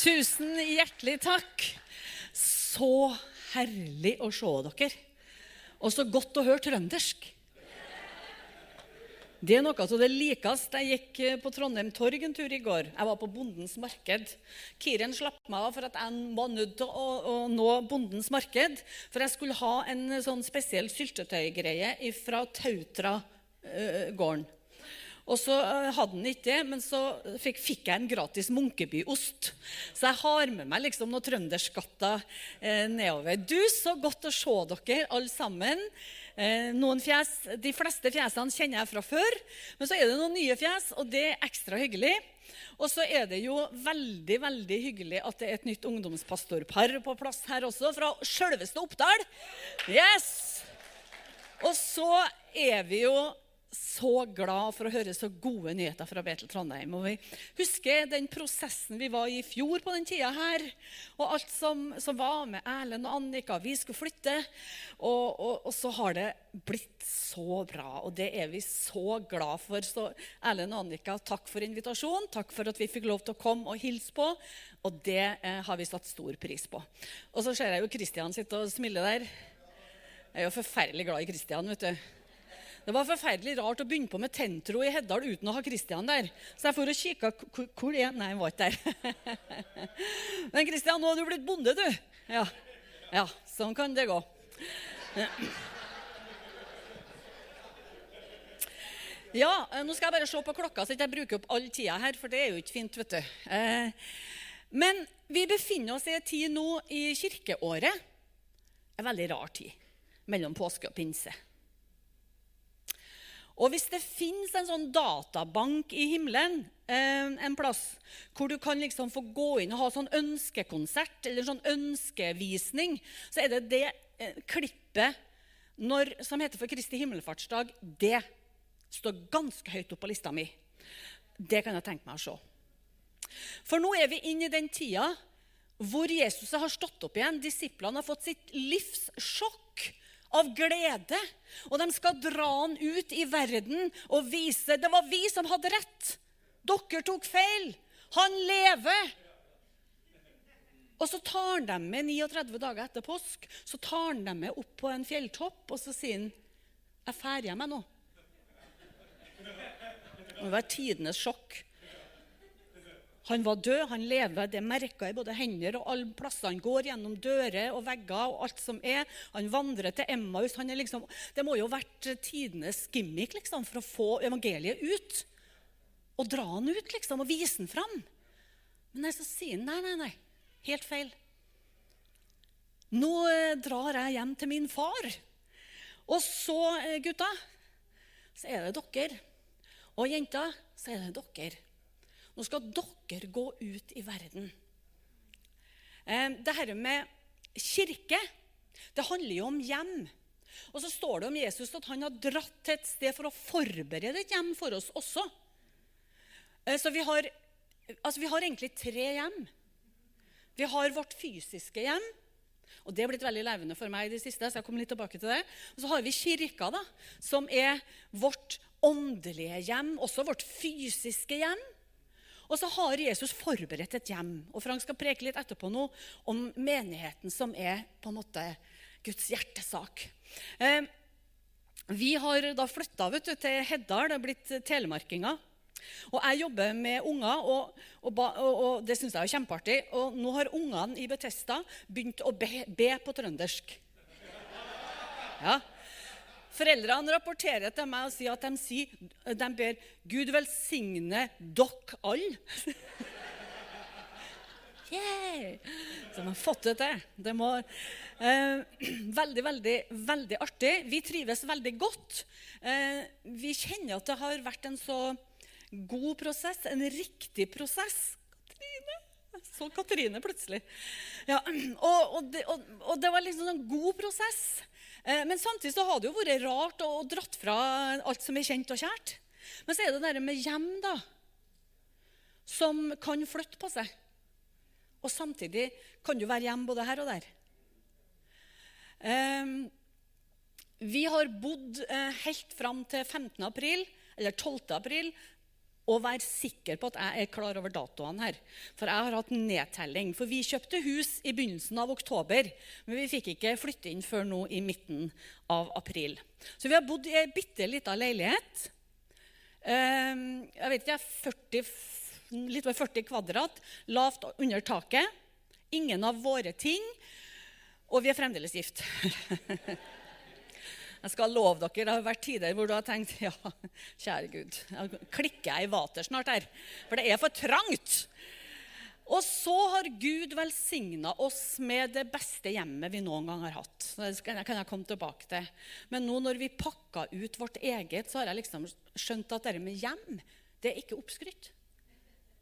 Tusen hjertelig takk. Så herlig å se dere. Og så godt å høre trøndersk. Det er noe av det likeste. Jeg gikk på Trondheim Torg en tur i går. Jeg var på Bondens marked. Kiren slapp meg av for at jeg var nødt til å, å, nå Bondens marked. For jeg skulle ha en sånn spesiell syltetøygreie fra Tautra-gården. Og så eh, hadde han ikke det, men så fikk, fikk jeg en gratis Munkebyost. Så jeg har med meg liksom noen trønderskatter eh, nedover. Du, så godt å se dere alle sammen. Eh, noen fjes, De fleste fjesene kjenner jeg fra før, men så er det noen nye fjes, og det er ekstra hyggelig. Og så er det jo veldig veldig hyggelig at det er et nytt ungdomspastorpar på plass her også, fra sjølveste Oppdal. Yes! Og så er vi jo så glad for å høre så gode nyheter fra Betel Trondheim. Og vi husker den prosessen vi var i i fjor på den tida her. Og alt som, som var med Erlend og Annika. Vi skulle flytte. Og, og, og, så har det blitt så bra, og det er vi så glad for. Så Erlend og Annika, takk for invitasjonen. Takk for at vi fikk lov til å komme og hilse på. Og det eh, har vi satt stor pris på. Og så ser jeg jo Kristian sitte og smile der. Jeg er jo forferdelig glad i Kristian, vet du. Det var forferdelig rart å begynne på med Tentro i Heddal uten å ha Kristian der. Så jeg for og kikka hvor er Nei, han var ikke der. Men Kristian, nå har du blitt bonde, du. Ja. ja, sånn kan det gå. Ja, nå skal jeg bare se på klokka, så jeg bruker opp all tida her, for det er jo ikke fint, vet du. Eh, men vi befinner oss i en tid nå i kirkeåret. En veldig rar tid mellom påske og pinse. Og hvis det fins en sånn databank i himmelen eh, en plass, hvor du kan liksom få gå inn og ha sånn ønskekonsert eller sånn ønskevisning, så er det det eh, klippet når, som heter for Kristi himmelfartsdag. Det står ganske høyt opp på lista mi. Det kan jeg tenke meg å se. For nå er vi inne i den tida hvor Jesus har stått opp igjen. Disiplene har fått sitt livs sjokk av glede. Og de skal dra han ut i verden og vise det var vi som hadde rett. Dere tok feil. Han lever. Og så tar han dem med 39 dager etter påsk så tar han dem med opp på en fjelltopp og så sier han, 'Jeg drar hjem, nå.' Det var tidenes sjokk. Han var død, han lever. Det merker i både hender og alle plasser. Han går gjennom dører og vegger og alt som er. Han vandrer til Emmaus. Liksom, det må jo ha vært tidenes gimmick liksom, for å få evangeliet ut. Og dra han ut liksom, og vise han fram. Men så sier han nei, nei, nei. Helt feil. Nå eh, drar jeg hjem til min far. Og så, eh, gutta, så er det dere. Og jenter, så er det dere. Nå skal dere gå ut i verden. Det Dette med kirke det handler jo om hjem. Og så står det om Jesus at han har dratt til et sted for å forberede et hjem for oss også. Eh, så vi har, altså vi har egentlig tre hjem. Vi har vårt fysiske hjem. Og Det er blitt veldig levende for meg i det siste. så jeg kommer litt tilbake til det. Og Så har vi kirka, da, som er vårt åndelige hjem, også vårt fysiske hjem. Og så har Jesus forberedt et hjem. Og Frank skal preke litt etterpå nå om menigheten, som er på en måte Guds hjertesak. Eh, vi har da flytta til Heddal, det er blitt telemarkinger. Og Jeg jobber med unger, og, og, og, og det syns jeg er kjempeartig. Og nå har ungene i Betesta begynt å be, be på trøndersk. Ja, Foreldrene rapporterer til meg og sier at de, sier, de ber Gud velsigne dere alle. yeah. Så de har fått det til. Det må, eh, veldig, veldig, veldig artig. Vi trives veldig godt. Eh, vi kjenner at det har vært en så god prosess, en riktig prosess. Katrine. Så Katrine plutselig. Ja, og, og, det, og, og, det, var liksom en god prosess. Eh, men samtidig så har det jo vært rart å dratt fra alt som er kjent og kjært. Men så er det det med hjem, da, som kan flytte på seg. Og samtidig kan du være hjem både her og der. Eh, vi har bodd eh, helt fram til 15. april, eller 12. april å være sikker på at jeg er klar over datoene her. For jeg har hatt nedtelling. For vi kjøpte hus i begynnelsen av oktober, men vi fikk ikke flytte inn før nå i midten av april. Så vi har bodd i ei bitte lita leilighet. Ehm, jeg vet ikke, 40, litt over 40 kvadrat, lavt under taket. Ingen av våre ting. Og vi er fremdeles gift. Jeg skal love dere, Det har vært tider hvor du har tenkt ja, kjære Gud, klikker jeg i vater snart her? For det er for trangt. Og så har Gud velsigna oss med det beste hjemmet vi noen gang har hatt. Det kan jeg komme tilbake til. Men nå når vi pakka ut vårt eget, så har jeg liksom skjønt at det med hjem, det er ikke oppskrytt.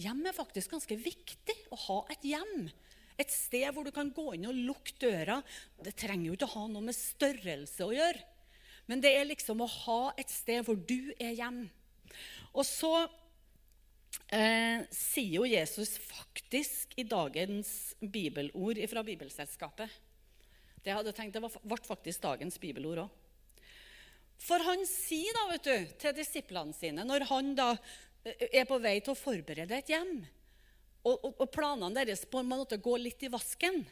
Hjem er faktisk ganske viktig å ha et hjem. Et sted hvor du kan gå inn og lukke døra. Det trenger jo ikke å ha noe med størrelse å gjøre. Men det er liksom å ha et sted hvor du er hjemme. Og så eh, sier jo Jesus faktisk i dagens bibelord fra Bibelselskapet Det jeg hadde tenkt, det ble faktisk dagens bibelord òg. For han sier da, vet du, til disiplene sine, når han da eh, er på vei til å forberede et hjem, og, og, og planene deres på en måte går litt i vasken,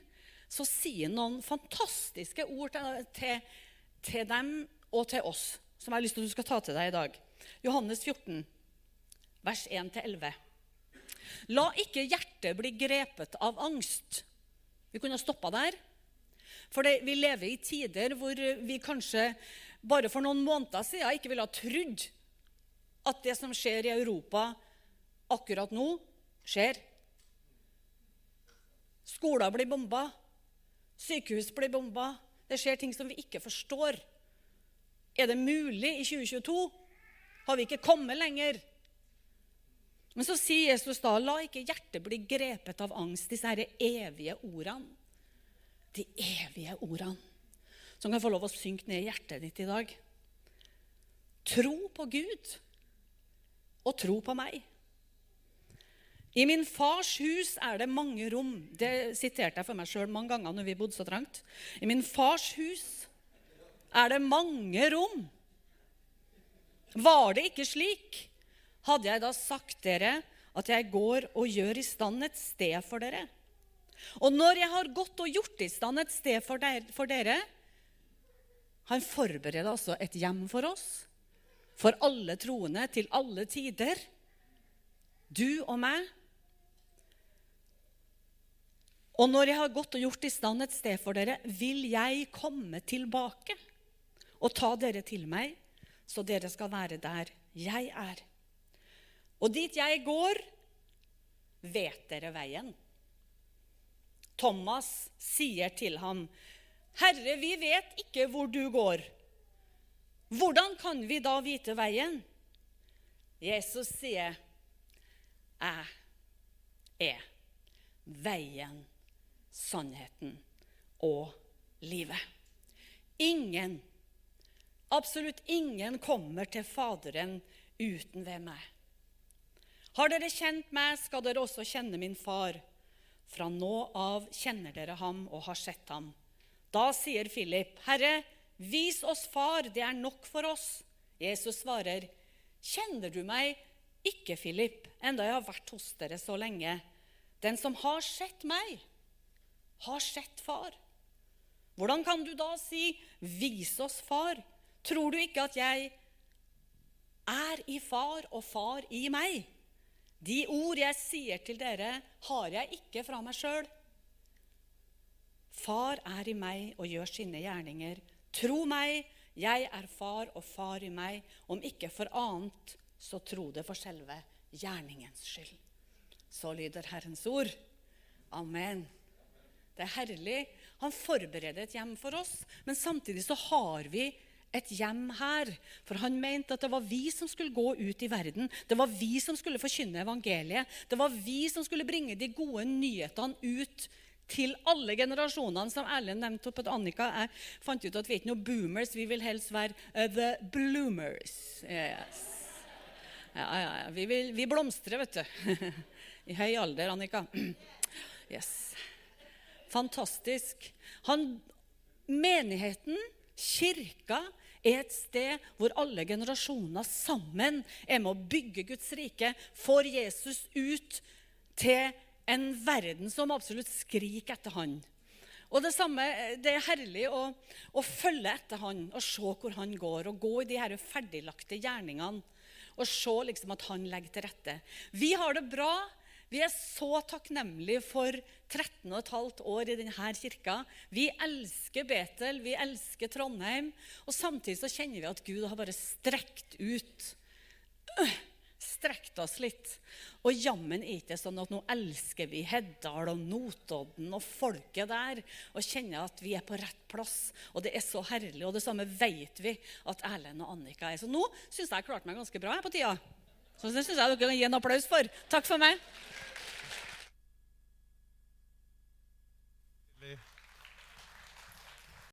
så sier han noen fantastiske ord til, til, til dem og til oss, som jeg har lyst til at du skal ta til deg i dag. Johannes 14, vers 1-11. La ikke hjertet bli grepet av angst. Vi kunne ha stoppa der. For det, vi lever i tider hvor vi kanskje bare for noen måneder siden ikke ville ha trodd at det som skjer i Europa akkurat nå, skjer. Skoler blir bomba. Sykehus blir bomba. Det skjer ting som vi ikke forstår. Er det mulig i 2022? Har vi ikke kommet lenger? Men så sier Jesus da, la ikke hjertet bli grepet av angst, disse her evige ordene. De evige ordene som kan få lov å synke ned i hjertet ditt i dag. Tro på Gud og tro på meg. I min fars hus er det mange rom. Det siterte jeg for meg sjøl mange ganger når vi bodde så trangt. I min fars hus er det mange rom. Var det ikke slik, hadde jeg da sagt dere at jeg går og gjør i stand et sted for dere. Og når jeg har gått og gjort i stand et sted for dere Han forbereder altså et hjem for oss, for alle troende til alle tider. Du og meg. Og når jeg har gått og gjort i stand et sted for dere, vil jeg komme tilbake og ta dere til meg, så dere skal være der jeg er. Og dit jeg går, vet dere veien. Thomas sier til ham, 'Herre, vi vet ikke hvor du går.' 'Hvordan kan vi da vite veien?' Jesus sier, 'Jeg er veien, sannheten og livet.' Ingen Absolutt ingen kommer til Faderen uten ved meg. Har dere kjent meg, skal dere også kjenne min far. Fra nå av kjenner dere ham og har sett ham. Da sier Philip, Herre, vis oss far, det er nok for oss. Jesus svarer, Kjenner du meg ikke, Philip, enda jeg har vært hos dere så lenge? Den som har sett meg, har sett far. Hvordan kan du da si, Vis oss far? Tror du ikke at jeg er i far og far i meg? De ord jeg sier til dere, har jeg ikke fra meg sjøl. Far er i meg og gjør sine gjerninger. Tro meg, jeg er far og far i meg. Om ikke for annet, så tro det for selve gjerningens skyld. Så lyder Herrens ord. Amen. Det er herlig. Han forbereder et hjem for oss, men samtidig så har vi et hjem her. For han mente at det var vi som skulle gå ut i verden. Det var vi som skulle forkynne evangeliet. Det var vi som skulle bringe de gode nyhetene ut til alle generasjonene. Som Erlend nevnte opp at Annika, jeg fant ut at vi er ikke noe boomers. Vi vil helst være uh, the bloomers. Yes. Ja, ja, ja. Vi, vil, vi blomstrer, vet du. I høy alder, Annika. Yes. Fantastisk. Han, menigheten, kirka, er et sted hvor alle generasjoner sammen er med å bygge Guds rike, får Jesus ut til en verden som absolutt skriker etter han. Og Det samme, det er herlig å, å følge etter han og se hvor han går, og gå i de her ferdiglagte gjerningene og se liksom at han legger til rette. Vi har det bra. Vi er så takknemlige for 13,5 år i denne kirka. Vi elsker Betel, vi elsker Trondheim. Og samtidig så kjenner vi at Gud har bare strekt ut. Strekt oss litt. Og jammen er ikke sånn at nå elsker vi Heddal og Notodden og folket der og kjenner at vi er på rett plass. Og det er så herlig. Og det samme vet vi at Erlend og Annika er. Så nå syns jeg jeg klarte meg ganske bra her på tida. Så det syns jeg dere kan gi en applaus for. Takk for meg.